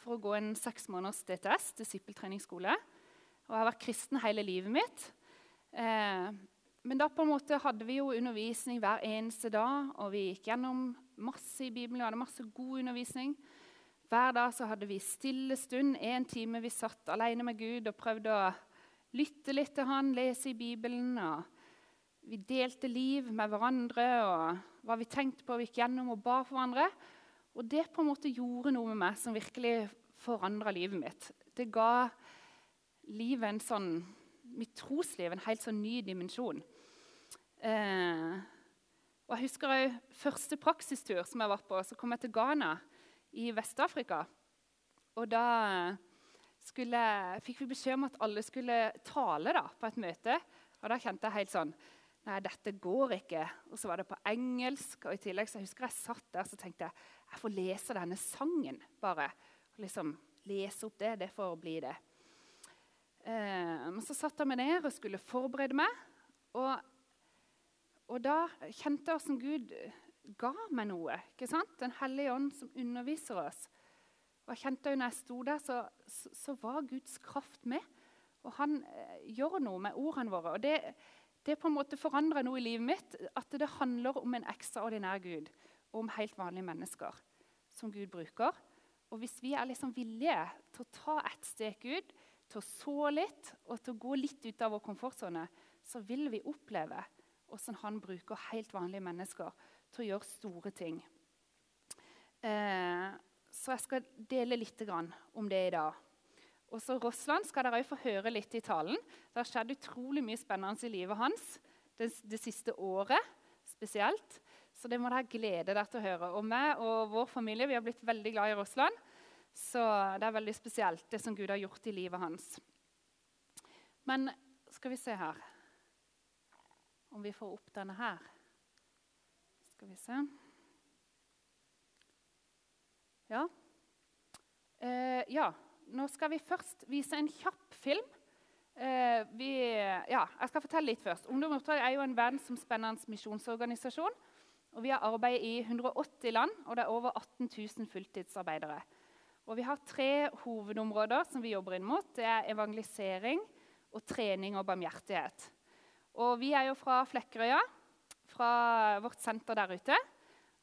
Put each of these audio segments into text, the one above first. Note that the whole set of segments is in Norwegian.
for å gå en seks måneders DTS, disippeltreningsskole. Og jeg har vært kristen hele livet mitt. Eh, men da på en måte hadde vi jo undervisning hver eneste dag, og vi gikk gjennom masse i Bibelen. Vi hadde masse god undervisning. Hver dag så hadde vi stille stund, én time vi satt alene med Gud og prøvde å lytte litt til han, lese i Bibelen. og Vi delte liv med hverandre og hva vi tenkte på, vi gikk gjennom og ba for hverandre. Og det på en måte gjorde noe med meg som virkelig forandra livet mitt. Det ga livet en sånn, mitt trosliv en helt sånn ny dimensjon. Eh, og jeg husker òg første praksistur som jeg var på. Så kom jeg til Ghana i Vest-Afrika. Og da skulle, fikk vi beskjed om at alle skulle tale da, på et møte. Og da kjente jeg helt sånn Nei, dette går ikke. Og så var det på engelsk. Og i tillegg så jeg husker jeg satt der så tenkte jeg, jeg får lese denne sangen, bare. Liksom lese opp det. Det får bli det. Eh, så satte jeg meg ned og skulle forberede meg. Og, og da kjente jeg hvordan Gud ga meg noe. ikke sant? Den hellige ånd som underviser oss. Og jeg kjente jo når jeg sto der, så, så, så var Guds kraft med. Og han eh, gjør noe med ordene våre. Og det, det på en måte forandra noe i livet mitt. At det handler om en ekstraordinær Gud om helt vanlige mennesker som Gud bruker. Og hvis vi er liksom villige til å ta ett stek ut, til å så litt og til å gå litt ut av vår komfortsone, så vil vi oppleve hvordan han bruker helt vanlige mennesker til å gjøre store ting. Eh, så jeg skal dele litt om det i dag. Og så Rossland skal dere òg få høre litt i talen. Det har skjedd utrolig mye spennende i livet hans det, det siste året spesielt. Så det må dere glede dere til å høre. Og meg og vår familie vi har blitt veldig glad i Russland. Så det er veldig spesielt, det som Gud har gjort i livet hans. Men skal vi se her Om vi får opp denne her. Skal vi se Ja. Eh, ja. Nå skal vi først vise en kjapp film. Eh, vi, ja, jeg skal fortelle litt først. Ungdom Oppdrag er jo en verdensomspennende misjonsorganisasjon. Og Vi har arbeidet i 180 land, og det er over 18 000 fulltidsarbeidere. Og Vi har tre hovedområder som vi jobber inn mot. Det er evangelisering, og trening og barmhjertighet. Og Vi er jo fra Flekkerøya, fra vårt senter der ute.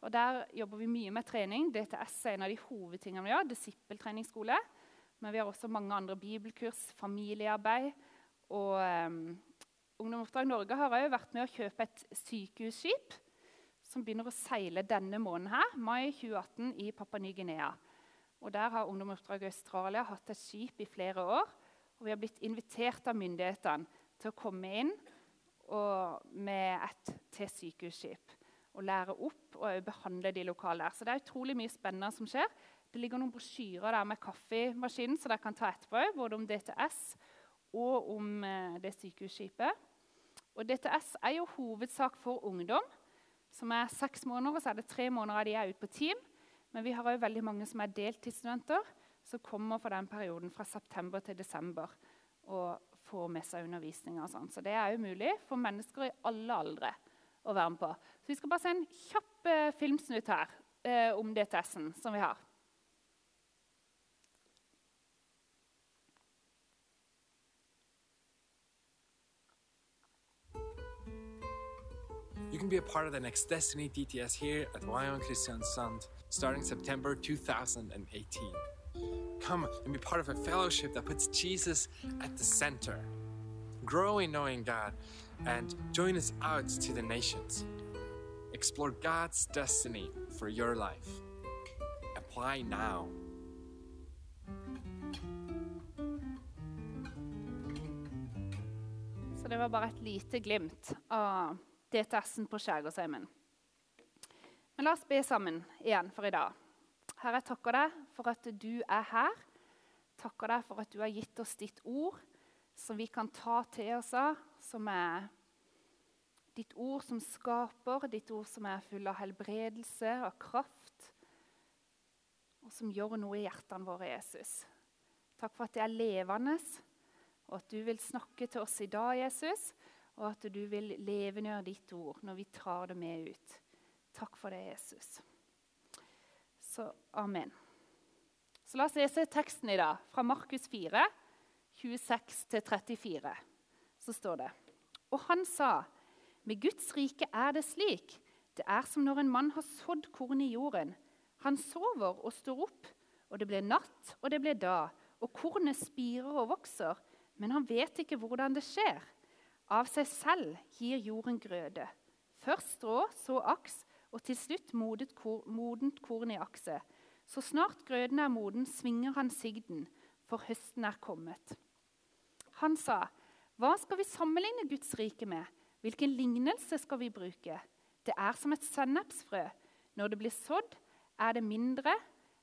Og Der jobber vi mye med trening. DTS er en av de hovedtingene vi gjør. Disippeltreningsskole. Men vi har også mange andre bibelkurs, familiearbeid. Og um, Ungdomsoppdrag Norge har òg vært med å kjøpe et sykehusskip som begynner å seile denne måneden, her, mai 2018, i Papua Ny-Guinea. Og Der har Ungdomsoppdraget Australia hatt et skip i flere år. Og vi har blitt invitert av myndighetene til å komme inn med et til sykehusskip. Og lære opp og behandle de lokale der. Så det er utrolig mye spennende som skjer. Det ligger noen brosjyrer der med kaffemaskinen så dere kan ta etterpå, både om DTS og om eh, det sykehusskipet. Og DTS er jo hovedsak for ungdom, som er seks måneder. og så er det tre måneder av de er ute på team. Men vi har òg veldig mange som er deltidsstudenter, som kommer for den perioden fra september til desember og får med seg undervisning. og sånt. Så det er jo mulig for mennesker i alle aldre å være med på. Så Vi skal bare se en kjapp eh, filmsnutt her eh, om DTS-en som vi har. Can be a part of the next Destiny DTS here at Wayon Kristiansand starting September 2018. Come and be part of a fellowship that puts Jesus at the center. Grow in knowing God and join us out to the nations. Explore God's destiny for your life. Apply now. Så det var bare et lite glimt av DTS-en på Skjærgårdsheimen. Men la oss be sammen igjen for i dag. Herre, jeg takker deg for at du er her. Takker deg for at du har gitt oss ditt ord, som vi kan ta til oss av. Som er ditt ord som skaper, ditt ord som er full av helbredelse og kraft. Og som gjør noe i hjertene våre, Jesus. Takk for at det er levende, og at du vil snakke til oss i dag, Jesus og at du vil levengjøre ditt ord når vi tar det med ut. Takk for det, Jesus. Så amen. Så la oss lese teksten i dag, fra Markus 4, 26-34. Så står det Og han sa, med Guds rike er det slik. Det er som når en mann har sådd korn i jorden. Han sover og står opp, og det blir natt, og det blir da. Og kornet spirer og vokser, men han vet ikke hvordan det skjer. Av seg selv gir jorden grøde. Først strå, så aks, og til slutt modent, kor, modent korn i akset. Så snart grøden er moden, svinger han sigden, for høsten er kommet. Han sa, 'Hva skal vi sammenligne Guds rike med? Hvilken lignelse skal vi bruke?' Det er som et sennepsfrø. Når det blir sådd, er det mindre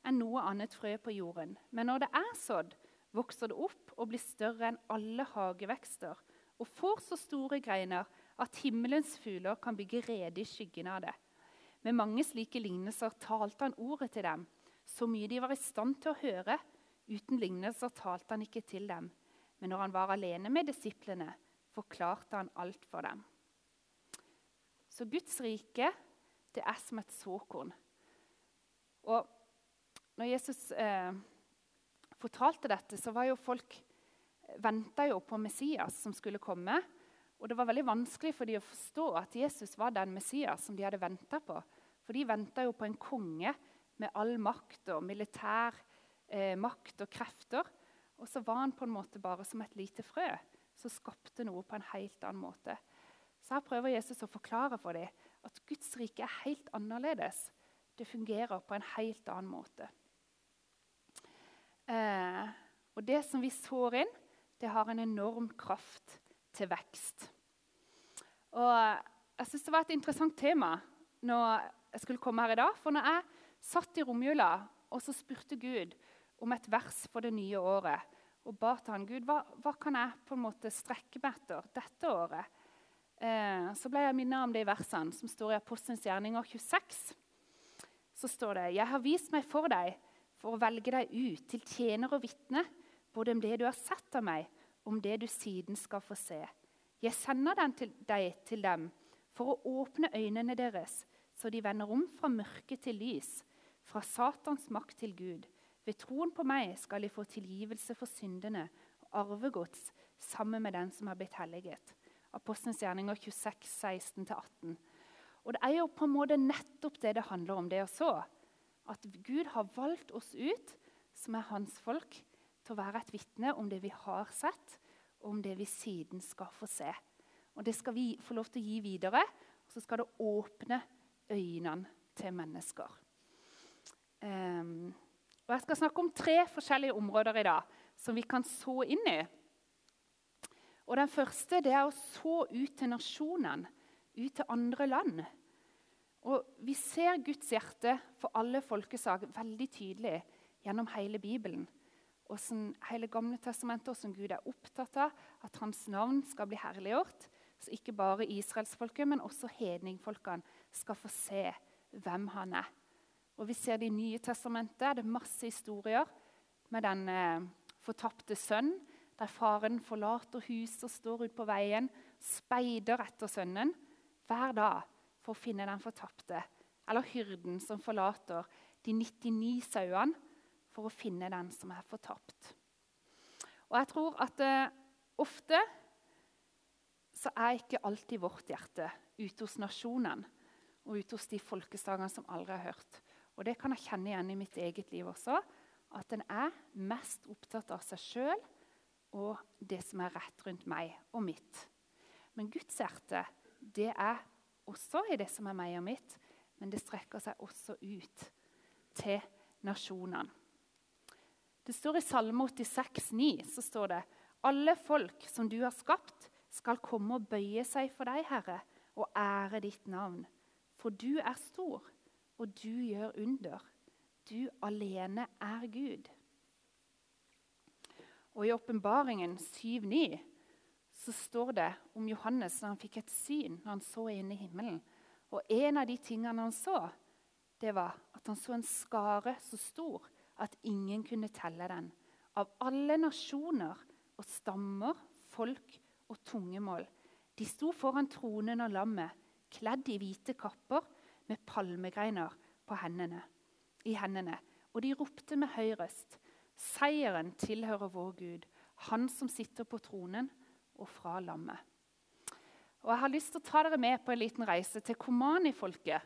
enn noe annet frø på jorden. Men når det er sådd, vokser det opp og blir større enn alle hagevekster og får så store greiner at himmelens fugler kan bygge rede i skyggen av det. Med mange slike lignelser talte han ordet til dem, så mye de var i stand til å høre. Uten lignelser talte han ikke til dem. Men når han var alene med disiplene, forklarte han alt for dem. Så Guds rike det er som et såkorn. Og når Jesus eh, fortalte dette, så var jo folk venta jo på Messias som skulle komme. Og det var veldig vanskelig for de å forstå at Jesus var den Messias som de hadde venta på. For de venta jo på en konge med all makt og militær eh, makt og krefter. Og så var han på en måte bare som et lite frø som skapte noe på en helt annen måte. Så her prøver Jesus å forklare for dem at Guds rike er helt annerledes. Det fungerer på en helt annen måte. Eh, og det som vi sår inn, det har en enorm kraft til vekst. Og jeg synes Det var et interessant tema når jeg skulle komme her i dag. For når jeg satt i romjula og så spurte Gud om et vers for det nye året, og ba til han, Gud, hva, hva kan jeg på en måte strekke meg etter dette året, eh, så ble jeg minnet om de versene som står i Apostelens gjerninger 26. Så står det, 'Jeg har vist meg for deg for å velge deg ut til tjener og vitne' både om det du har sett av meg, om det du siden skal få se. Jeg sender den til deg til dem for å åpne øynene deres, så de vender om fra mørke til lys, fra Satans makt til Gud. Ved troen på meg skal de få tilgivelse for syndene og arvegods sammen med den som har blitt helliget. Apostelens gjerninger 26, 16-18. Og Det er jo på en måte nettopp det det handler om, det å så. At Gud har valgt oss ut, som er hans folk, til å være et vitne om det vi har sett, og om det vi siden skal få se. Og Det skal vi få lov til å gi videre, og så skal det åpne øynene til mennesker. Um, og Jeg skal snakke om tre forskjellige områder i dag som vi kan så inn i. Og Den første det er å så ut til nasjonene, ut til andre land. Og Vi ser Guds hjerte for alle folkesak veldig tydelig gjennom hele Bibelen hvordan hele Gamle testamentet, hvordan Gud er opptatt av at hans navn skal bli herliggjort. Så ikke bare israelsfolket, men også hedningfolkene skal få se hvem han er. Og Vi ser det i Nye testamentet. Det er masse historier med den eh, fortapte sønn, der faren forlater huset og står ute på veien, speider etter sønnen hver dag for å finne den fortapte. Eller hyrden som forlater de 99 sauene for å finne den som er fortapt. Og jeg tror at eh, ofte så er ikke alltid vårt hjerte ute hos nasjonene og ute hos de folkeslagene som aldri har hørt. Og Det kan jeg kjenne igjen i mitt eget liv også. At en er mest opptatt av seg sjøl og det som er rett rundt meg og mitt. Men Guds hjerte det er også i det som er meg og mitt, men det strekker seg også ut til nasjonene. Det står i Salme 86, 9, så står det alle folk som du har skapt, skal komme og bøye seg for deg, Herre, og ære ditt navn. For du er stor, og du gjør under. Du alene er Gud. Og I åpenbaringen 7,9 så står det om Johannes når han fikk et syn når han så inn i himmelen. Og En av de tingene han så, det var at han så en skare så stor at ingen kunne telle den. Av alle nasjoner og stammer, folk og tungemål. De sto foran tronen og lammet, kledd i hvite kapper med palmegreiner hendene, i hendene. Og de ropte med høy røst. Seieren tilhører vår Gud, han som sitter på tronen, og fra lammet. Og Jeg har lyst til å ta dere med på en liten reise til Komani-folket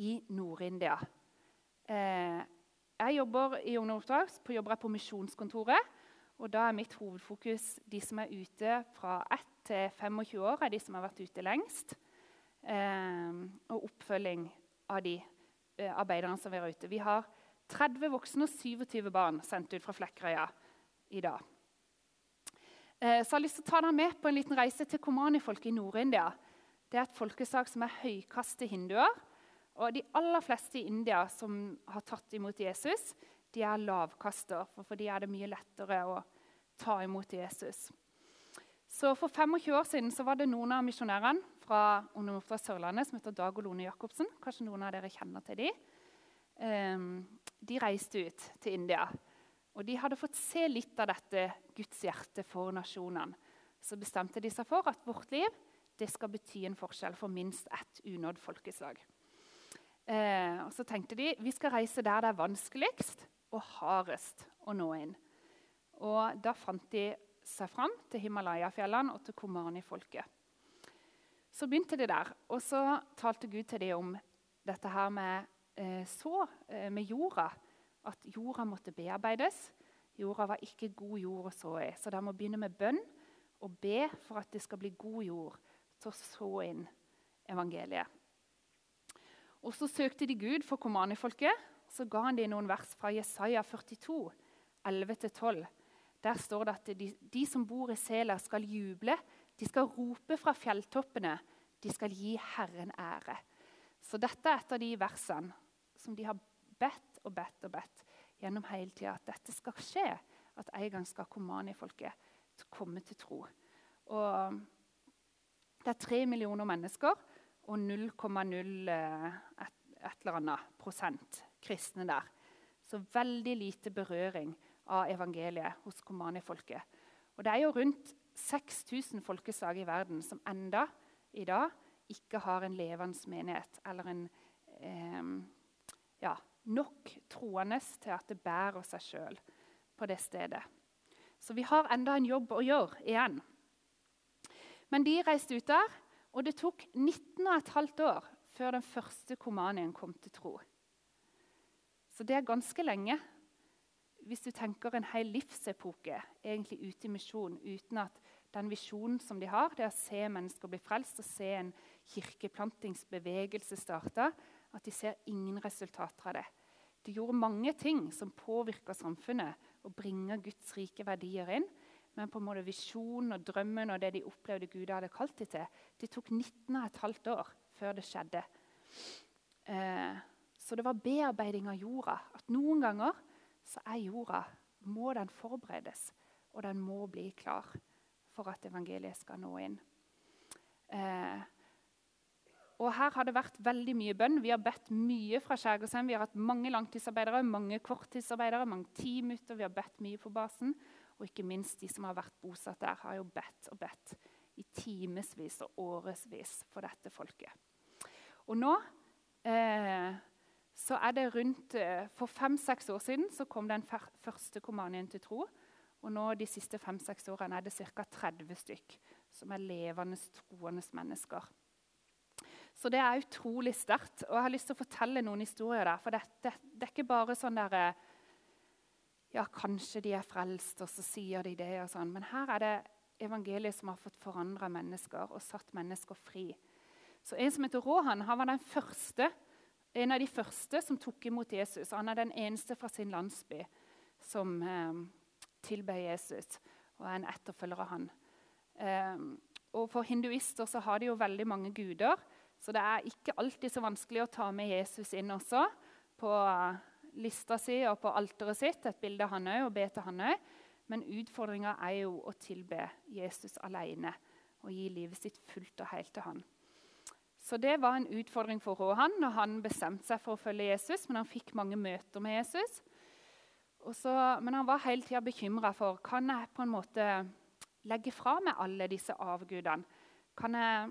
i Nord-India. Eh, jeg jobber i ungdomsoppdrag, jobber på misjonskontoret. og Da er mitt hovedfokus de som er ute fra 1 til 25 år, er de som har vært ute lengst. Eh, og oppfølging av de eh, arbeiderne som er ute. Vi har 30 voksne og 27 barn sendt ut fra Flekkerøya i dag. Eh, så jeg har lyst til å ta deg med på en liten reise til Komani-folket i Nord-India. Det er et folkeslag som er høykaste hinduer. Og de aller fleste i India som har tatt imot Jesus, de er lavkaster. For de er det mye lettere å ta imot Jesus. Så For 25 år siden så var det noen av misjonærene fra, fra Sørlandet som heter Dag og Lone Jacobsen. Kanskje noen av dere kjenner til dem. Um, de reiste ut til India. Og de hadde fått se litt av dette Guds hjerte for nasjonene. Så bestemte de seg for at vårt liv det skal bety en forskjell for minst ett unådd folkeslag. Eh, og så tenkte de vi skal reise der det er vanskeligst og hardest å nå inn. Og Da fant de seg fram til Himalaya-fjellene og til Komani-folket. Så begynte de der, og så talte Gud til dem om dette her med Eh, så eh, med jorda at jorda måtte bearbeides. Jorda var ikke god jord å så i, så de må begynne med bønn og be for at det skal bli god jord til å så inn evangeliet. Og Så søkte de Gud for Komani-folket. Så ga han dem noen vers fra Jesaja 42, 11-12. Der står det at de, de som bor i Sela, skal juble. De skal rope fra fjelltoppene. De skal gi Herren ære. Så dette er et av de versene som de har bedt og bedt og bedt gjennom hele tida. At dette skal skje. At en gang skal Komani-folket komme til tro. Og det er tre millioner mennesker og 0,0 eh, et, eller annet prosent kristne der. Så veldig lite berøring av evangeliet hos Komani-folket. Og det er jo rundt 6000 folkeslag i verden som enda i dag ikke har en levende menighet eller en eh, ja, nok troende til at det bærer seg sjøl på det stedet. Så vi har enda en jobb å gjøre igjen. Men de reiste ut der, og det tok 19 15 år før den første komanien kom til tro. Så det er ganske lenge hvis du tenker en hel livsepoke egentlig ute i misjon uten at den visjonen som de har, det er å se mennesker bli frelst og se en kirkeplantingsbevegelse starte, at de ser ingen resultater av det. De gjorde mange ting som påvirka samfunnet og bringer Guds rike verdier inn. Men på en måte visjonen og drømmen og det de opplevde Gud hadde kalt dem til, det tok 19,5 år før det skjedde. Eh, så det var bearbeiding av jorda. At noen ganger så er jorda må den forberedes, og den må bli klar for at evangeliet skal nå inn. Eh, og her har det vært veldig mye bønn. Vi har bedt mye fra Skjærgårdshjem. Vi har hatt mange langtidsarbeidere, mange korttidsarbeidere, mange teamuter. Vi har bedt mye på basen. Og ikke minst de som har vært bosatt der, har jo bedt og bedt i timevis og årevis for dette folket. Og nå eh, så er det rundt eh, For fem-seks år siden så kom den første komanien til tro. Og nå de siste fem-seks årene er det ca. 30 stykk som er levende, troende mennesker. Så det er utrolig sterkt. Og jeg har lyst til å fortelle noen historier der. For det, det, det er ikke bare sånn der eh, Ja, kanskje de er frelst, og så sier de det, og sånn. Men her er det evangeliet som har fått forandra mennesker og satt mennesker fri. Så En som heter Rohan, han var den første, en av de første som tok imot Jesus. Han er den eneste fra sin landsby som eh, tilber Jesus og er en etterfølger av han. Eh, og For hinduister så har de jo veldig mange guder. Så det er ikke alltid så vanskelig å ta med Jesus inn også på lista si og på alteret sitt, et bilde av han òg, og be til han òg. Men utfordringa er jo å tilbe Jesus alene og gi livet sitt fullt og helt til han. Så det var en utfordring for Råhan når han bestemte seg for å følge Jesus. Men han fikk mange møter med Jesus. Så, men han var hele tida bekymra for kan jeg på en måte legge fra meg alle disse avgudene. Kan jeg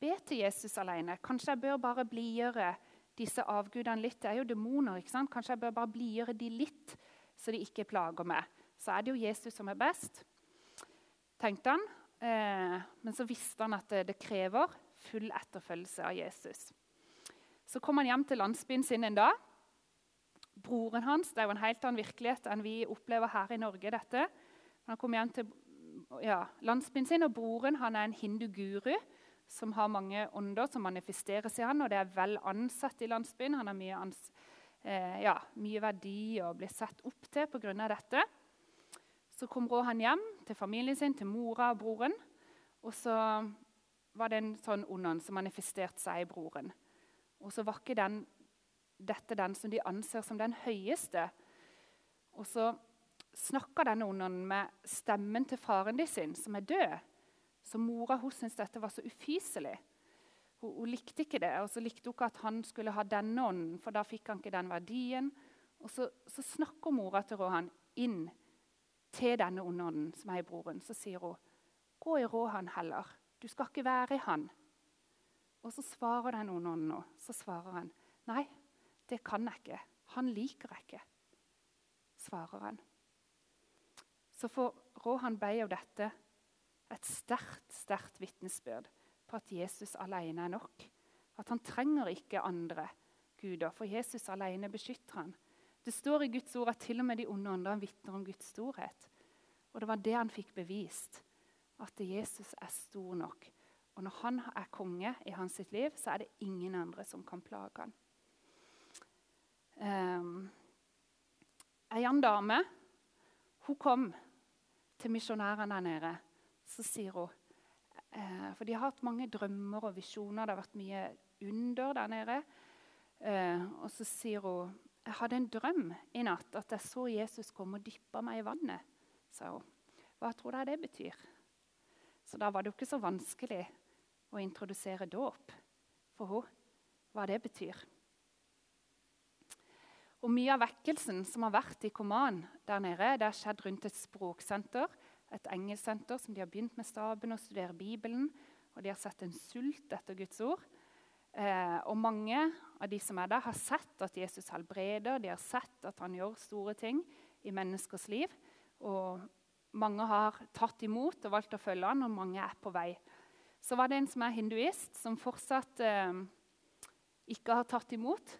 be til Jesus alene. Kanskje jeg bør bare blidgjøre disse avgudene litt. Det er jo demoner. ikke sant? Kanskje jeg bør bare blidgjøre de litt så de ikke plager meg. Så er det jo Jesus som er best, tenkte han. Eh, men så visste han at det, krever full etterfølgelse av Jesus. Så kom han hjem til landsbyen sin en dag. Broren hans Det er jo en helt annen virkelighet enn vi opplever her i Norge. dette. Han kom hjem til ja, landsbyen sin, og broren han er en hindu-guru som har mange ånder som manifesteres i han, og det er vel ansett i landsbyen. Han har mye, eh, ja, mye verdi og blir sett opp til pga. dette. Så kom Rohan hjem til familien sin, til mora og broren. Og så var det en sånn ond som manifesterte seg i broren. Og så var ikke den, dette den som de anser som den høyeste. Og så snakker denne ånden med stemmen til faren de sin, som er død. Så mora hun syntes dette var så ufyselig. Hun, hun, likte ikke det. Og så likte hun ikke at han skulle ha denne ånden, for da fikk han ikke den verdien. Og så, så snakker mora til Rohan inn til denne onde som er i broren. Så sier hun, 'Gå i Rohan heller. Du skal ikke være i han.' Og så svarer den ånden nå. Så svarer han, 'Nei, det kan jeg ikke. Han liker jeg ikke.' Svarer han. Så for Rohan be jo dette et sterkt, sterkt vitnesbyrd på at Jesus alene er nok. At han trenger ikke andre guder, for Jesus alene beskytter han. Det står i Guds ord at til og med de onde åndene vitner om Guds storhet. Og det var det han fikk bevist, at Jesus er stor nok. Og når han er konge i hans sitt liv, så er det ingen andre som kan plage han. Um, Ei annen dame hun kom til misjonærene der nede. Så sier hun eh, For de har hatt mange drømmer og visjoner. Det har vært mye under der nede. Eh, og så sier hun jeg hadde en drøm i natt at jeg så Jesus komme og dyppe meg i vannet. sa hun. Hva tror du det betyr? Så da var det jo ikke så vanskelig å introdusere dåp for henne. Hva det betyr. Og Mye av vekkelsen som har vært i Koman der nede, det har skjedd rundt et språksenter, et engelsenter som de har begynt med staben å studere Bibelen. Og de har sett en sult etter Guds ord. Eh, og mange av de som er der, har sett at Jesus helbreder, de har sett at han gjør store ting i menneskers liv. Og mange har tatt imot og valgt å følge han, og mange er på vei. Så var det en som er hinduist, som fortsatt eh, ikke har tatt imot.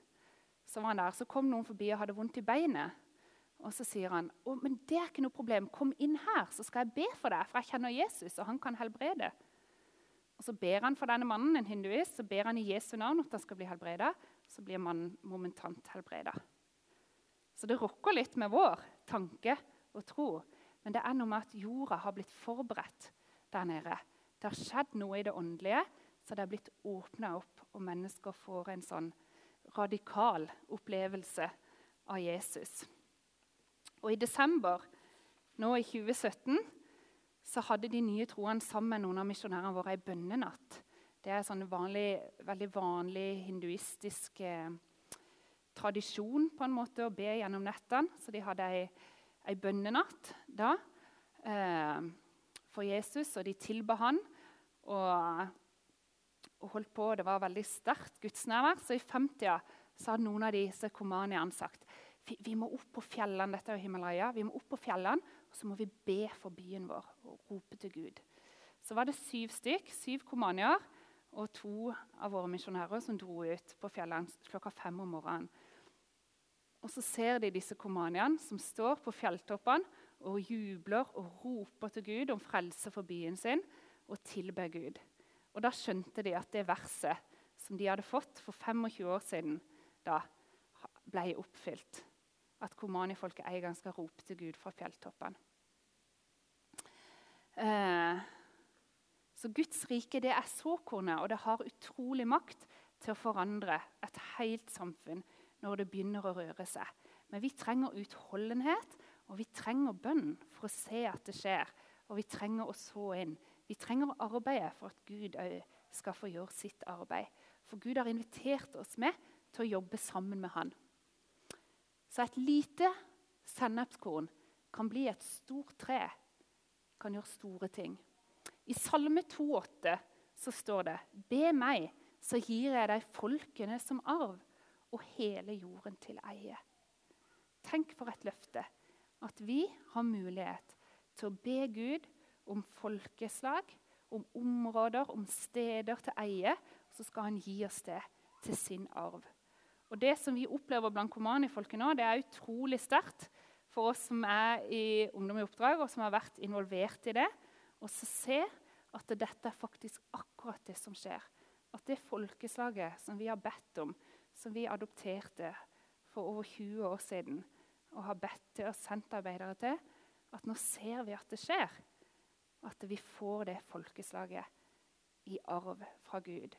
Så var han der, så kom noen forbi og hadde vondt i beinet. Og Så sier han å, men det er ikke noe problem. Kom inn her, så skal jeg be for deg. For jeg kjenner Jesus, og han kan helbrede. Og Så ber han for denne mannen, en hinduist, så ber han i Jesu navn at han skal bli helbreda. Så blir mannen momentant helbreda. Så det rokker litt med vår tanke og tro. Men det er noe med at jorda har blitt forberedt der nede. Det har skjedd noe i det åndelige, så det er blitt åpna opp, og mennesker får en sånn radikal opplevelse av Jesus. Og I desember nå i 2017 så hadde de nye troende sammen med noen av misjonærene våre ei bønnenatt. Det er en sånn vanlig, veldig vanlig hinduistisk eh, tradisjon på en måte å be gjennom nettene. Så de hadde ei, ei bønnenatt da eh, for Jesus, og de tilba han. Og, og, holdt på. Det var veldig sterkt gudsnærvær. Så i 50-åra hadde noen av disse komaniene sagt vi, vi må opp på fjellene. Dette er Himalaya. Vi må opp på fjellene og så må vi be for byen vår og rope til Gud. Så var det syv stykk, syv komanier og to av våre misjonærer som dro ut på fjellene klokka fem om morgenen. Og Så ser de disse komaniene som står på fjelltoppene og jubler og roper til Gud om frelse for byen sin og tilber Gud. Og Da skjønte de at det verset som de hadde fått for 25 år siden, da ble oppfylt at komanifolket en gang skal rope til Gud fra fjelltoppen. Eh, så Guds rike det er såkornet, og det har utrolig makt til å forandre et helt samfunn når det begynner å røre seg. Men vi trenger utholdenhet, og vi trenger bønn for å se at det skjer. Og vi trenger å så inn. Vi trenger å arbeide for at Gud òg skal få gjøre sitt arbeid. For Gud har invitert oss med til å jobbe sammen med Han. Så et lite sennepskorn kan bli et stort tre, kan gjøre store ting. I Salme 2,8 så står det Be meg, så gir jeg deg folkene som arv og hele jorden til eie. Tenk for et løfte. at vi har mulighet til å be Gud om folkeslag, om områder, om steder til eie. Så skal han gi oss det til sin arv. Og Det som vi opplever blant Komani-folket nå, det er utrolig sterkt for oss som er i Ungdom i oppdrag, og som har vært involvert i det. Og så se at dette er faktisk akkurat det som skjer. At det folkeslaget som vi har bedt om, som vi adopterte for over 20 år siden, og har bedt til og sendt arbeidere til, at nå ser vi at det skjer. At vi får det folkeslaget i arv fra Gud.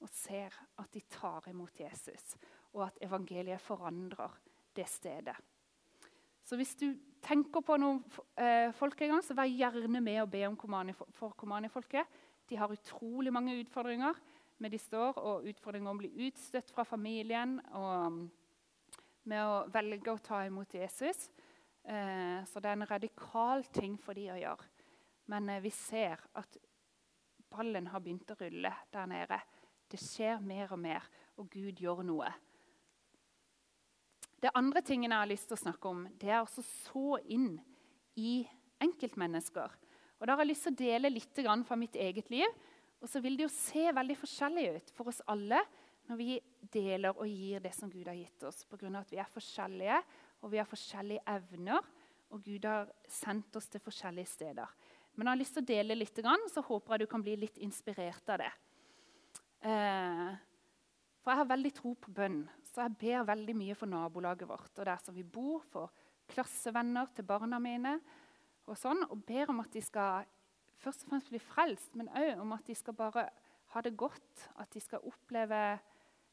Og ser at de tar imot Jesus, og at evangeliet forandrer det stedet. Så hvis du tenker på noen eh, folk en gang, så vær gjerne med og be om Komani, for Komani-folket. De har utrolig mange utfordringer. Men de står og utfordringer om å bli utstøtt fra familien og mm, med å velge å ta imot Jesus. Eh, så det er en radikal ting for de å gjøre. Men eh, vi ser at ballen har begynt å rulle der nede. Det skjer mer og mer, og Gud gjør noe. Det andre tingen jeg har lyst til å snakke om, det er å så inn i enkeltmennesker. Og Da har jeg lyst til å dele litt fra mitt eget liv. Og så vil det jo se veldig forskjellig ut for oss alle når vi deler og gir det som Gud har gitt oss, pga. at vi er forskjellige og vi har forskjellige evner. Og Gud har sendt oss til forskjellige steder. Men jeg har lyst til å dele litt, så håper jeg du kan bli litt inspirert av det. Eh, for jeg har veldig tro på bønn, så jeg ber veldig mye for nabolaget vårt. Og der som vi bor, for klassevenner til barna mine. Og sånn, og ber om at de skal først og fremst bli frelst, men òg om at de skal bare ha det godt. At de skal oppleve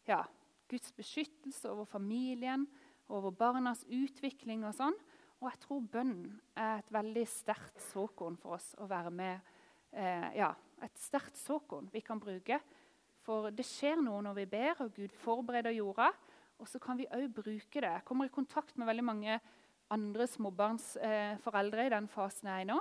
ja, Guds beskyttelse over familien, over barnas utvikling og sånn. Og jeg tror bønnen er et veldig sterkt såkorn for oss å være med eh, Ja, et sterkt såkorn vi kan bruke. For det skjer noe når vi ber, og Gud forbereder jorda. Og så kan vi òg bruke det. Jeg kommer i kontakt med veldig mange andre småbarnsforeldre eh, i den fasen jeg er i nå.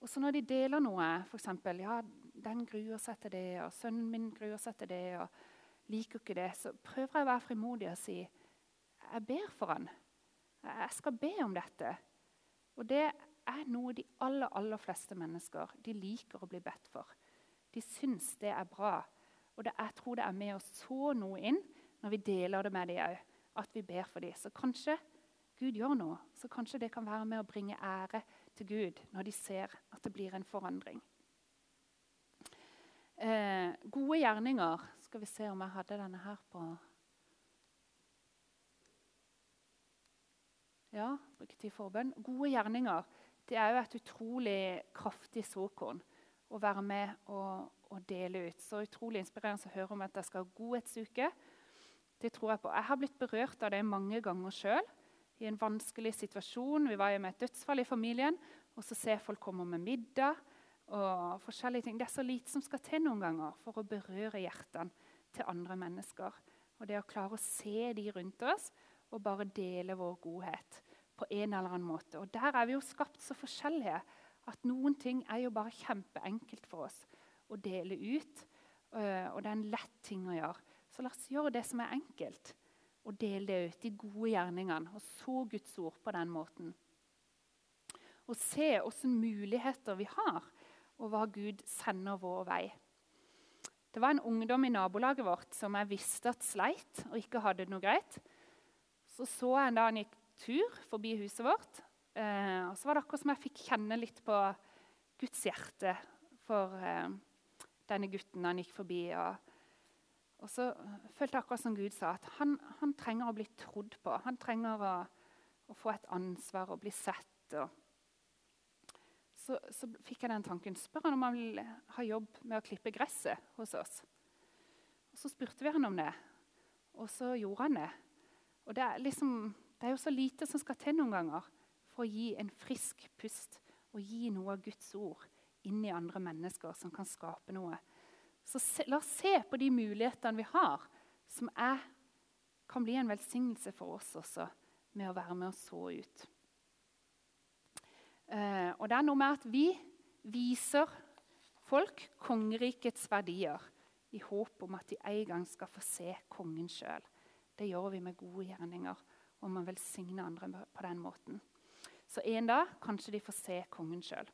Og så når de deler noe, f.eks. ja, den gruer seg til det, og sønnen min gruer seg til det, og liker ikke det, så prøver jeg å være frimodig og si jeg ber for han. Jeg skal be om dette. Og det er noe de aller, aller fleste mennesker de liker å bli bedt for. De syns det er bra. Og det, jeg tror det er med å så noe inn når vi deler det med dem òg, at vi ber for dem. Så kanskje Gud gjør noe. Så kanskje det kan være med å bringe ære til Gud når de ser at det blir en forandring. Eh, gode gjerninger Skal vi se om jeg hadde denne her på Ja, bruke tid forbønn. Gode gjerninger det er jo et utrolig kraftig såkorn å være med og, og, dele ut. Så utrolig inspirerende å høre om at jeg skal ha godhetsuke. Det tror Jeg på. Jeg har blitt berørt av det mange ganger sjøl. I en vanskelig situasjon. Vi var jo med et dødsfall i familien. Og så ser folk komme med middag og forskjellige ting. Det er så lite som skal til noen ganger for å berøre hjertene til andre mennesker. Og det å klare å se de rundt oss og bare dele vår godhet på en eller annen måte. Og Der er vi jo skapt så forskjellige at noen ting er jo bare kjempeenkelt for oss å dele ut. Øh, og det er en lett ting å gjøre. Så la oss gjøre det som er enkelt, og dele det ut. De gode gjerningene. Og så Guds ord på den måten. Og se hvilke muligheter vi har, og hva Gud sender vår vei. Det var en ungdom i nabolaget vårt som jeg visste at sleit og ikke hadde det noe greit. Så så jeg en dag han gikk tur forbi huset vårt. Eh, og så var det akkurat som jeg fikk kjenne litt på Guds hjerte for eh, denne gutten han gikk forbi. Og, og, så følte jeg akkurat som Gud sa, at han, han trenger å bli trodd på. Han trenger å, å få et ansvar og bli sett. Og. Så, så, fikk jeg den tanken. Spør han om han vil ha jobb med å klippe gresset hos oss. Og Så spurte vi han om det, og så gjorde han det. Og det er, liksom, det er jo så lite som skal til noen ganger for å gi en frisk pust og gi noe av Guds ord inn i andre mennesker som kan skape noe. Så se, la oss se på de mulighetene vi har, som er, kan bli en velsignelse for oss også, med å være med og så ut. Eh, og det er noe med at vi viser folk kongerikets verdier i håp om at de en gang skal få se kongen sjøl. Det gjør vi med gode gjerninger, og man velsigner andre på den måten. Så en dag kanskje de får se kongen sjøl.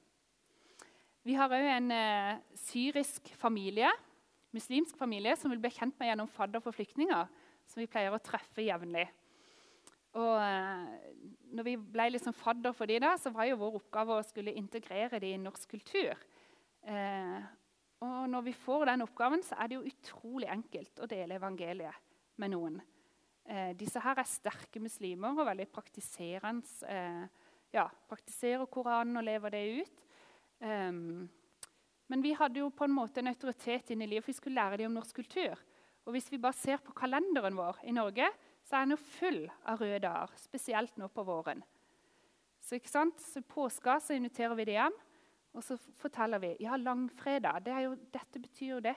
Vi har òg en eh, syrisk familie, muslimsk familie som vil bli kjent med gjennom fadder for flyktninger, som vi pleier å treffe jevnlig. Og eh, når vi ble liksom fadder for dem, så var jo vår oppgave å skulle integrere dem i norsk kultur. Eh, og når vi får den oppgaven, så er det jo utrolig enkelt å dele evangeliet med noen. Eh, disse her er sterke muslimer og veldig praktiserende. Eh, ja, praktiserer Koranen og lever det ut. Um, men vi hadde jo på en måte en autoritet inn i livet, for vi skulle lære dem om norsk kultur. Og hvis vi bare ser på kalenderen vår i Norge, så er den jo full av røde dager. Spesielt nå på våren. Så ikke sant? Så påska så inviterer vi dem hjem, og så forteller vi ja, langfredag. Det jo, dette betyr jo det.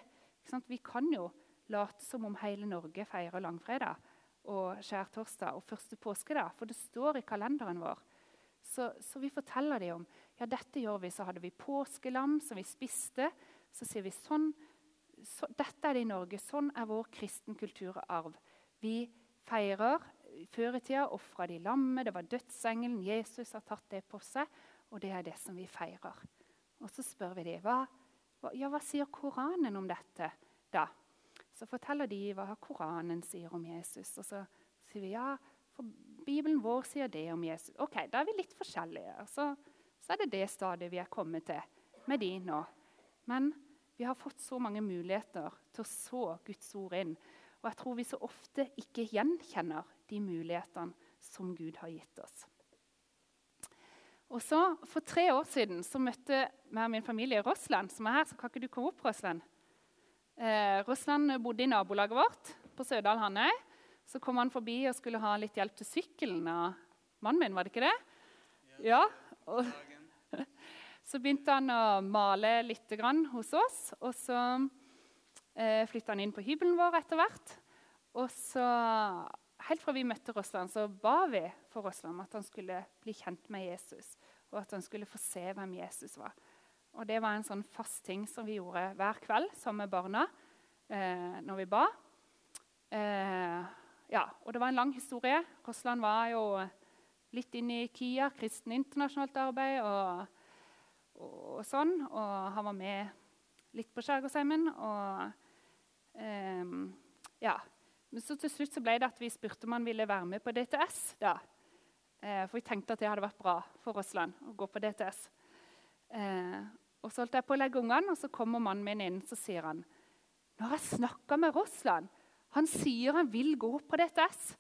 Vi kan jo late som om hele Norge feirer langfredag og skjærtorsdag og første påskedag, for det står i kalenderen vår. Så, så, vi forteller dem om ja, dette gjør vi. Så hadde vi påskelam som vi spiste. Så sier vi sånn så, Dette er det i Norge. Sånn er vår kristen kulturarv. Vi feirer Før i tida ofra de lammet. Det var dødsengelen. Jesus har tatt det på seg. Og det er det som vi feirer. Og så spør vi dem hva, hva, ja, hva sier Koranen om dette. da? Så forteller de hva Koranen sier om Jesus. Og så sier vi ja, for Bibelen vår sier det om Jesus. Ok, Da er vi litt forskjellige. Så, så er det det stadiet vi er kommet til med de nå. Men vi har fått så mange muligheter til å så Guds ord inn. Og jeg tror vi så ofte ikke gjenkjenner de mulighetene som Gud har gitt oss. Og så, For tre år siden så møtte jeg og min familie Rossland, som er her. så kan ikke du komme opp, Rossland? Eh, Rossland bodde i nabolaget vårt på Sødal Hanøy. Så kom han forbi og skulle ha litt hjelp til sykkelen av mannen min. var det ikke det? Ja. Og, så begynte han å male litt hos oss. Og så eh, flytta han inn på hybelen vår etter hvert. Og så, helt fra vi møtte Rossland, så ba vi for Rossland at han skulle bli kjent med Jesus. Og at han skulle få se hvem Jesus var. Og Det var en sånn fast ting som vi gjorde hver kveld sammen med barna eh, når vi ba. Eh, ja, og det var en lang historie. Rossland var jo litt inne i KIA, kristen internasjonalt arbeid, og, og, sånn. Og han var med litt på Skjærgårdsheimen. Og um, ja. Men så til slutt så ble det at vi spurte om han ville være med på DTS. da. Eh, for vi tenkte at det hadde vært bra for Russland å gå på DTS. Eh, og så holdt jeg på å legge ungene, og så kommer mannen min inn så sier han, Nå har jeg snakka med Russland. Han sier han vil gå på DTS.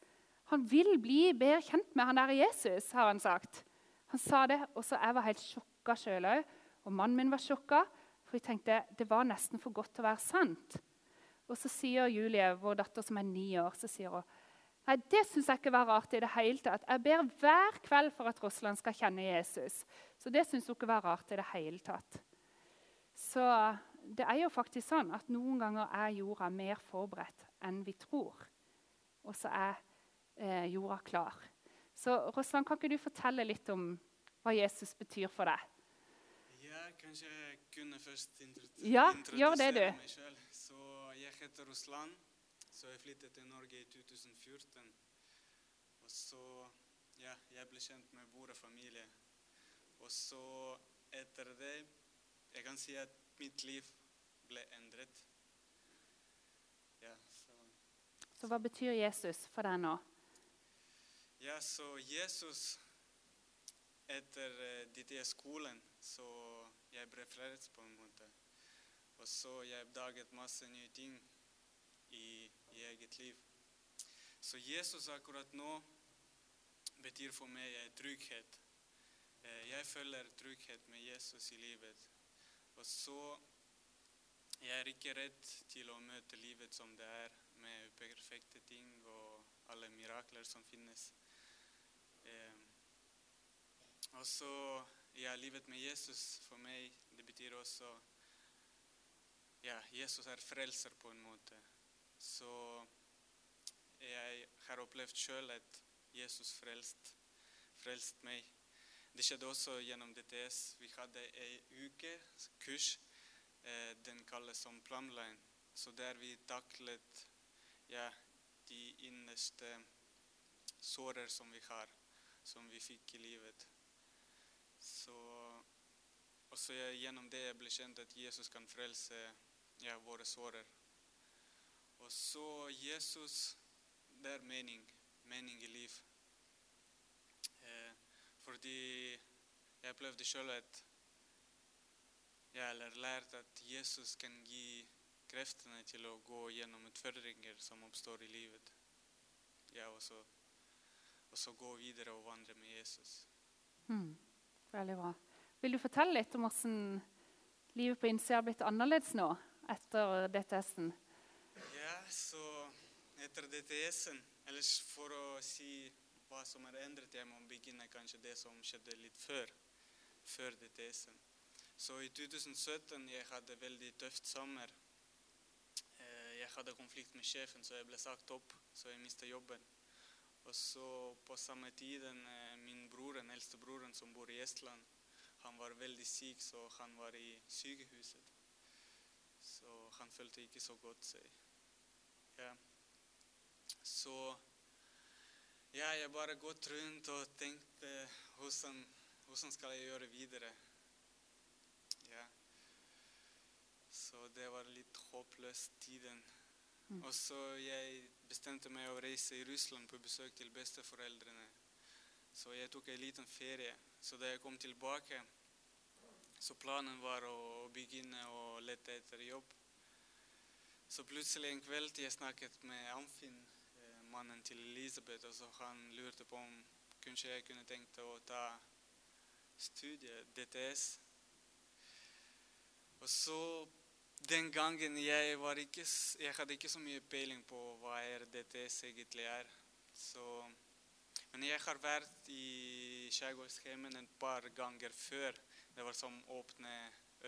Han vil bli bedre kjent med han der Jesus, har han sagt. Han sa det, og så jeg var helt sjokka sjøl òg. Og mannen min var sjokka, for jeg tenkte det var nesten for godt til å være sant. Og så sier Julie, vår datter som er ni år, så sier hun Nei, det syns jeg ikke var rart i det hele tatt. Jeg ber hver kveld for at Russland skal kjenne Jesus. Så det syns hun ikke var rart i det hele tatt. Så det er jo faktisk sånn at noen ganger er jorda mer forberedt enn vi tror. Og så er eh, jorda klar. Så Russland, kan ikke du fortelle litt om hva Jesus betyr for deg? Kanskje jeg kunne først ja, gjør det, du. meg selv. Så jeg heter Ruslan. Så jeg flyttet til Norge i 2014. Og så ja, jeg ble kjent med vår familie. Og så etter det Jeg kan si at mitt liv ble endret. Ja, så hva betyr Jesus for deg nå? Ja, så Jesus Etter uh, ditt i skolen så jeg ble frelst på en måte. Og så jeg oppdaget masse nye ting i, i eget liv. Så Jesus akkurat nå betyr for meg trygghet. Uh, jeg føler trygghet med Jesus i livet. Og så jeg er ikke redd til å møte livet som det er med perfekte ting og alle mirakler som finnes. Eh, og så ja, livet med Jesus for meg, det betyr også ja, Jesus er frelser på en måte. Så jeg har opplevd sjøl at Jesus frelst, frelst meg. Det skjedde også gjennom DTS. Vi hadde ei uke kurs. Eh, den kalles som Plumline. Så der vi taklet ja, de innerste sårer som vi har, som vi fikk i livet. Så jeg, gjennom det jeg ble kjent at Jesus kan frelse ja, våre sårer. Og så Jesus, det er mening. Mening i liv. Eh, fordi jeg opplevde sjøl at ja, eller lært at Jesus kan gi kreftene til å gå gjennom utfordringer som oppstår i livet. Ja, og så, og så gå videre og vandre med Jesus. Mm. Veldig bra. Vil du fortelle litt om hvordan livet på innsida har blitt annerledes nå etter DTS-en? Ja, så etter DTS-en, Ellers for å si hva som er endret, jeg må begynne kanskje det som skjedde litt før, før DTS-en. Så i 2017 jeg hadde veldig tøft sommer. Eh, Jeg hadde konflikt med sjefen, så jeg ble sagt opp, så jeg mistet jobben. Og så på samme tiden eh, min bror, den eldste broren som bor i Estland, han var veldig syk, så han var i sykehuset. Så han følte ikke så godt seg. Ja. Så ja, jeg bare gått rundt og tenkte hvordan, hvordan skal jeg gjøre videre. Ja. Så det var litt håpløst tiden. Mm. Og så jeg bestemte meg å reise i Russland på besøk til besteforeldrene. Så jeg tok en liten ferie. Så da jeg kom tilbake, så planen var å begynne å lete etter jobb. Så plutselig en kveld jeg snakket med Amfinn, eh, mannen til Elisabeth, og så han lurte på om kanskje jeg kunne tenkt å ta studiet DTS. Og så den gangen jeg, var ikke, jeg hadde ikke så mye peiling på hva RDTS DTS egentlig er. Så, men jeg har vært i Skjærgårdsheimen et par ganger før. Det var som åpne,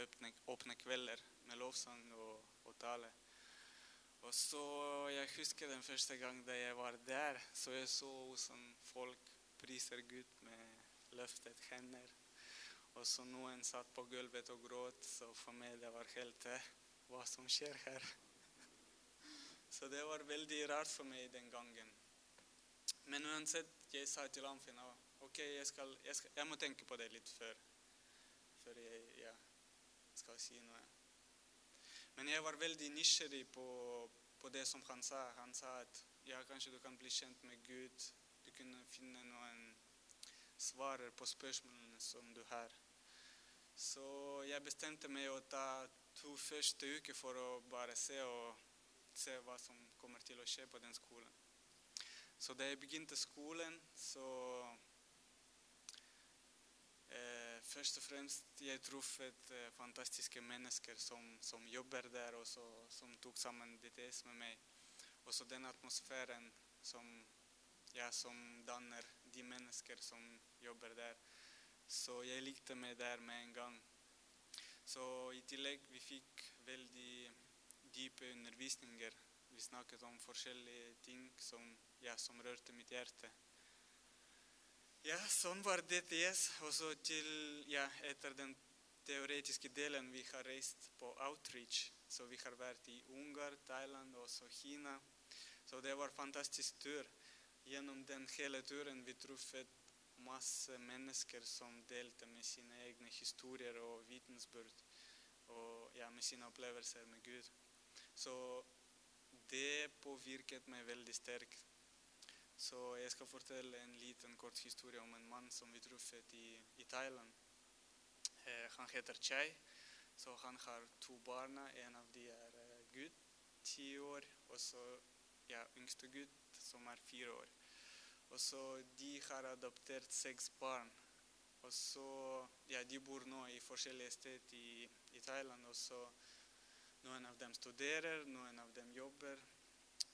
åpne, åpne kvelder med lovsang og, og tale. Og så Jeg husker den første gang da jeg var der, så jeg så hvordan folk priser Gud med løftet hender. Og så noen satt på gulvet og gråt, så for meg det var helt eh, Hva som skjer her? Så det var veldig rart for meg den gangen. Men uansett, jeg sa til Amfin «Å, ok, jeg, jeg, jeg må tenke på det litt før, før jeg ja, skal si noe. Men jeg var veldig nysgjerrig på, på det som han sa. Han sa at ja, kanskje du kan bli kjent med Gud. Du kunne finne noen svarer på spørsmålene som du har. Så jeg bestemte meg å ta to første uker for å bare se, og, se hva som kommer til å skje på den skolen. Så da jeg begynte skolen, så eh, Først og fremst jeg truffet eh, fantastiske mennesker som, som jobber der, og så, som tok sammen DTS med meg. Også den atmosfæren som, ja, som danner de mennesker som jobber der. Så jeg likte meg der med en gang. Så i tillegg vi fikk veldig dype undervisninger. Vi snakket om forskjellige ting som, ja, som rørte mitt hjerte. Ja, sånn var DTS. Og så til, ja, etter den teoretiske delen vi har reist på outreach. Så vi har vært i Ungarn, Thailand og også Kina. Så det var en fantastisk tur. Gjennom den hele turen vi truffet masse mennesker som delte med sine egne historier og vitensbyrd. Og ja, med sine opplevelser med Gud. Så det påvirket meg veldig sterkt. Så jeg skal fortelle en liten kort historie om en mann som vi truffet i, i Thailand. Eh, han heter Chai. Så han har to barn. En av de er eh, gutt, ti år, og så ja, yngste gutt, som er fire år. Og så De har adoptert seks barn. Og så, ja, De bor nå i forskjellige steder i, i Thailand. og så Noen av dem studerer, noen av dem jobber.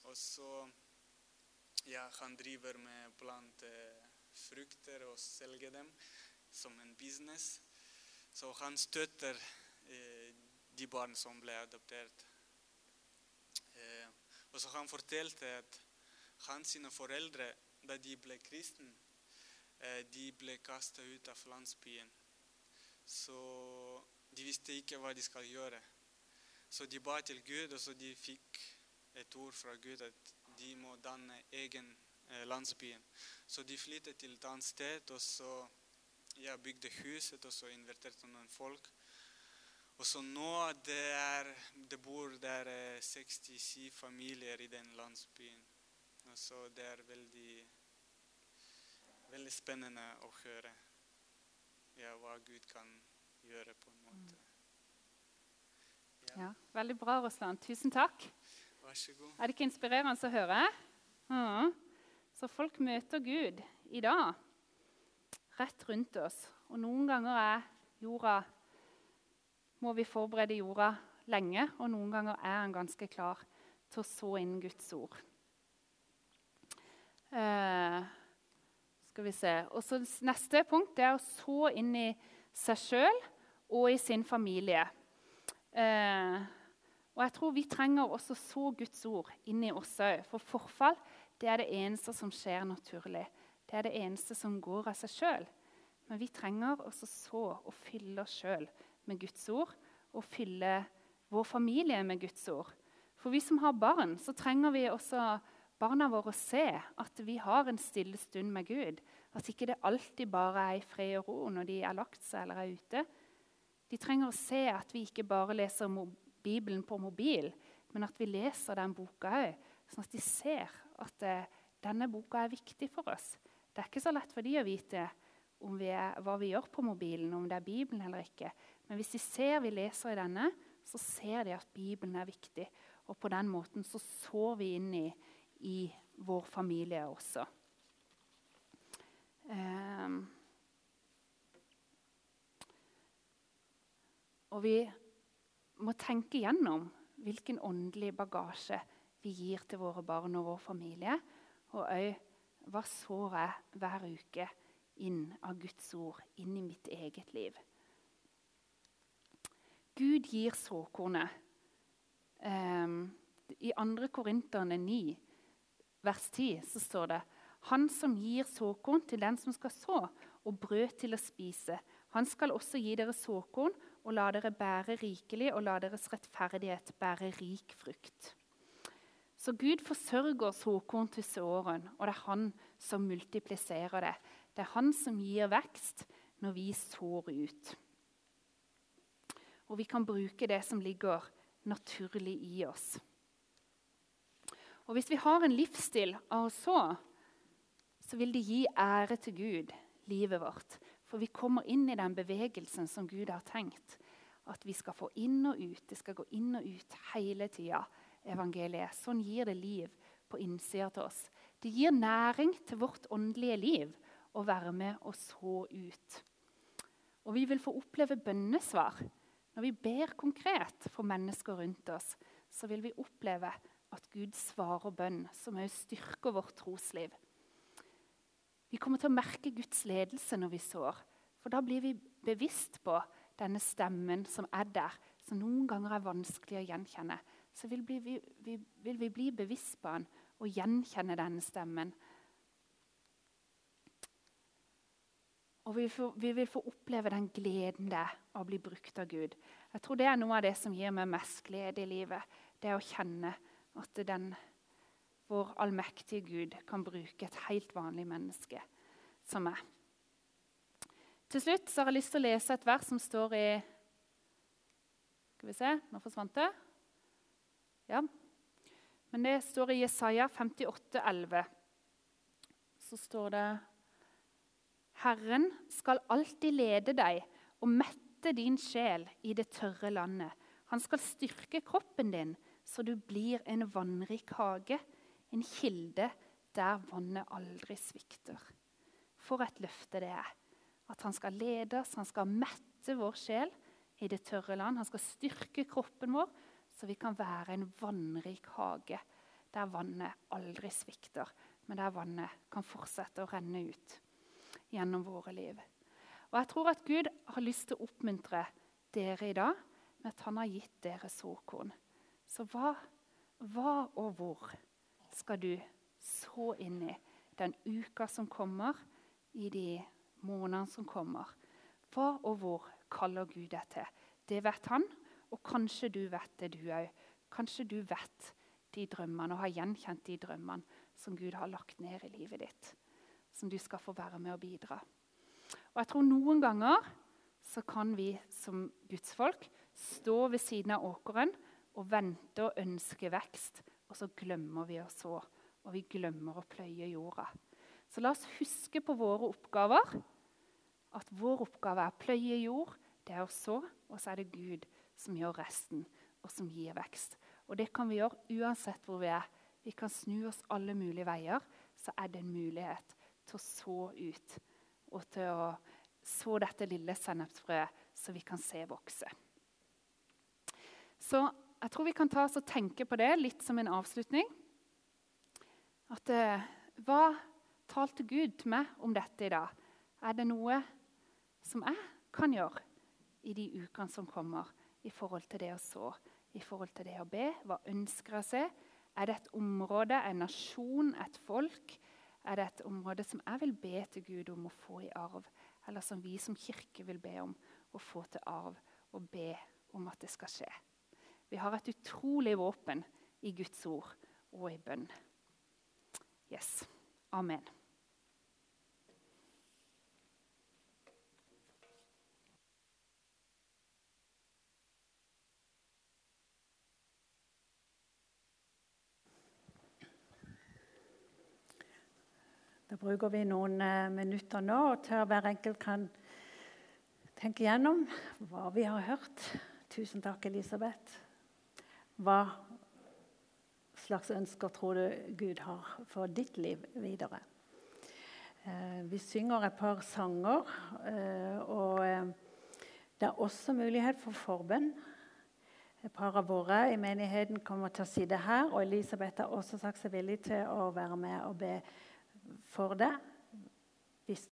Og så ja, Han driver med plante frukter og selger dem som en business. Så han støtter eh, de barn som ble adoptert. Eh, og så Han fortalte at hans foreldre, da de ble kristne, eh, de ble kasta ut av landsbyen. Så de visste ikke hva de skal gjøre. Så de ba til Gud, og så de fikk et ord fra Gud at de må danne egen eh, landsbyen. Så de flyttet til et annet sted, og så jeg bygde huset og så inviterte noen folk. Og så nå det, er, det bor der eh, 67 familier i den landsbyen. Og så det er veldig, veldig spennende å høre ja, hva Gud kan gjøre på en måte. Ja, veldig bra, Russland. Tusen takk. Vær så god. Er det ikke inspirerende å høre? Ja. Så folk møter Gud i dag, rett rundt oss. Og noen ganger er jorda må vi forberede jorda lenge, og noen ganger er han ganske klar til å så inn Guds ord. Eh, skal vi se. Og så Neste punkt er å så inn i seg sjøl og i sin familie. Eh, og jeg tror vi trenger også så Guds ord inn i oss òg. For forfall det er det eneste som skjer naturlig. Det er det eneste som går av seg sjøl. Men vi trenger også så å fylle oss sjøl med Guds ord og fylle vår familie med Guds ord. For vi som har barn, så trenger vi også barna våre se at vi har en stille stund med Gud. At ikke det alltid bare er i fred og ro når de er lagt seg eller er ute. De trenger å se at vi ikke bare leser Bibelen på mobil, men at vi leser den boka òg, sånn at de ser at eh, denne boka er viktig for oss. Det er ikke så lett for de å vite vi er, hva vi gjør på mobilen, om det er Bibelen eller ikke. Men hvis de ser vi leser i denne, så ser de at Bibelen er viktig. Og på den måten så sår vi inn i, i vår familie også. Um, og vi må tenke gjennom hvilken åndelig bagasje vi gir til våre barn og vår familie. Og òg hva sår jeg hver uke inn av Guds ord inn i mitt eget liv. Gud gir såkornet. Um, I 2. Korinterne 9, vers 10, så står det Han som gir såkorn til den som skal så, og brød til å spise. Han skal også gi dere såkorn og la dere bære rikelig og la deres rettferdighet bære rik frukt. Så Gud forsørger såkorn til såren, og det er han som multipliserer det. Det er han som gir vekst når vi sår ut. Og vi kan bruke det som ligger naturlig i oss. Og Hvis vi har en livsstil av å så, så vil det gi ære til Gud, livet vårt. For vi kommer inn i den bevegelsen som Gud har tenkt. At vi skal få inn og ut. Det skal gå inn og ut hele tida. Evangeliet. Sånn gir det liv på innsida til oss. Det gir næring til vårt åndelige liv å være med og så ut. Og vi vil få oppleve bønnesvar. Når vi ber konkret for mennesker rundt oss, så vil vi oppleve at Gud svarer bønn, som også styrker vårt trosliv. Vi kommer til å merke Guds ledelse når vi sår. For da blir vi bevisst på denne stemmen som er der, som noen ganger er vanskelig å gjenkjenne. Så vil, vi, vi, vil vi bli bevisst på den og gjenkjenne denne stemmen. Og vi, får, vi, vil få oppleve den gleden det er å bli brukt av Gud. Jeg tror Det er noe av det som gir meg mest glede i livet. Det å kjenne at den vår allmektige Gud kan bruke et helt vanlig menneske som meg. Til slutt har jeg lyst til å lese et vers som står i Skal vi se, nå forsvant det. Ja. Men det står i Jesaja 58, 11. Så står det Herren skal alltid lede deg og mette din sjel i det tørre landet. Han skal styrke kroppen din, så du blir en vannrik hage en kilde der vannet aldri svikter. For et løfte det er. At han skal lede oss, han skal mette vår sjel i det tørre land. Han skal styrke kroppen vår, så vi kan være en vannrik hage der vannet aldri svikter, men der vannet kan fortsette å renne ut gjennom våre liv. Og Jeg tror at Gud har lyst til å oppmuntre dere i dag med at han har gitt dere såkorn. Så hva, hva og hvor skal du så inn i den uka som kommer, i de månedene som kommer. Hva og hvor kaller Gud deg til? Det vet han, og kanskje du vet det, du òg. Kanskje du vet de drømmene og har gjenkjent de drømmene som Gud har lagt ned i livet ditt. Som du skal få være med og bidra. Og jeg tror noen ganger så kan vi som gudsfolk stå ved siden av åkeren og vente og ønske vekst, og så glemmer vi å så. Og vi glemmer å pløye jorda. Så la oss huske på våre oppgaver. At vår oppgave er å pløye jord, det er å så, og så er det Gud som gjør resten, og som gir vekst. Og det kan vi gjøre uansett hvor vi er. Vi kan snu oss alle mulige veier. Så er det en mulighet til å så ut og til å så dette lille sennepsfrøet, så vi kan se vokse. Så jeg tror vi kan ta oss og tenke på det litt som en avslutning. At eh, Hva talte Gud til meg om dette i dag? Er det noe som jeg kan gjøre i de ukene som kommer, i forhold til det å så, i forhold til det å be? Hva ønsker jeg å se? Er det et område, en nasjon, et folk? Er det et område som jeg vil be til Gud om å få i arv? Eller som vi som kirke vil be om å få til arv, og be om at det skal skje? Vi har et utrolig våpen i Guds ord og i bønn. Yes. Amen. Da bruker vi noen eh, minutter nå til hver enkelt kan tenke gjennom hva vi har hørt. Tusen takk, Elisabeth. Hva slags ønsker tror du Gud har for ditt liv videre? Eh, vi synger et par sanger, eh, og eh, det er også mulighet for forbønn. Et par av våre i menigheten kommer til å si det her, og Elisabeth har også sagt seg villig til å være med og be for det.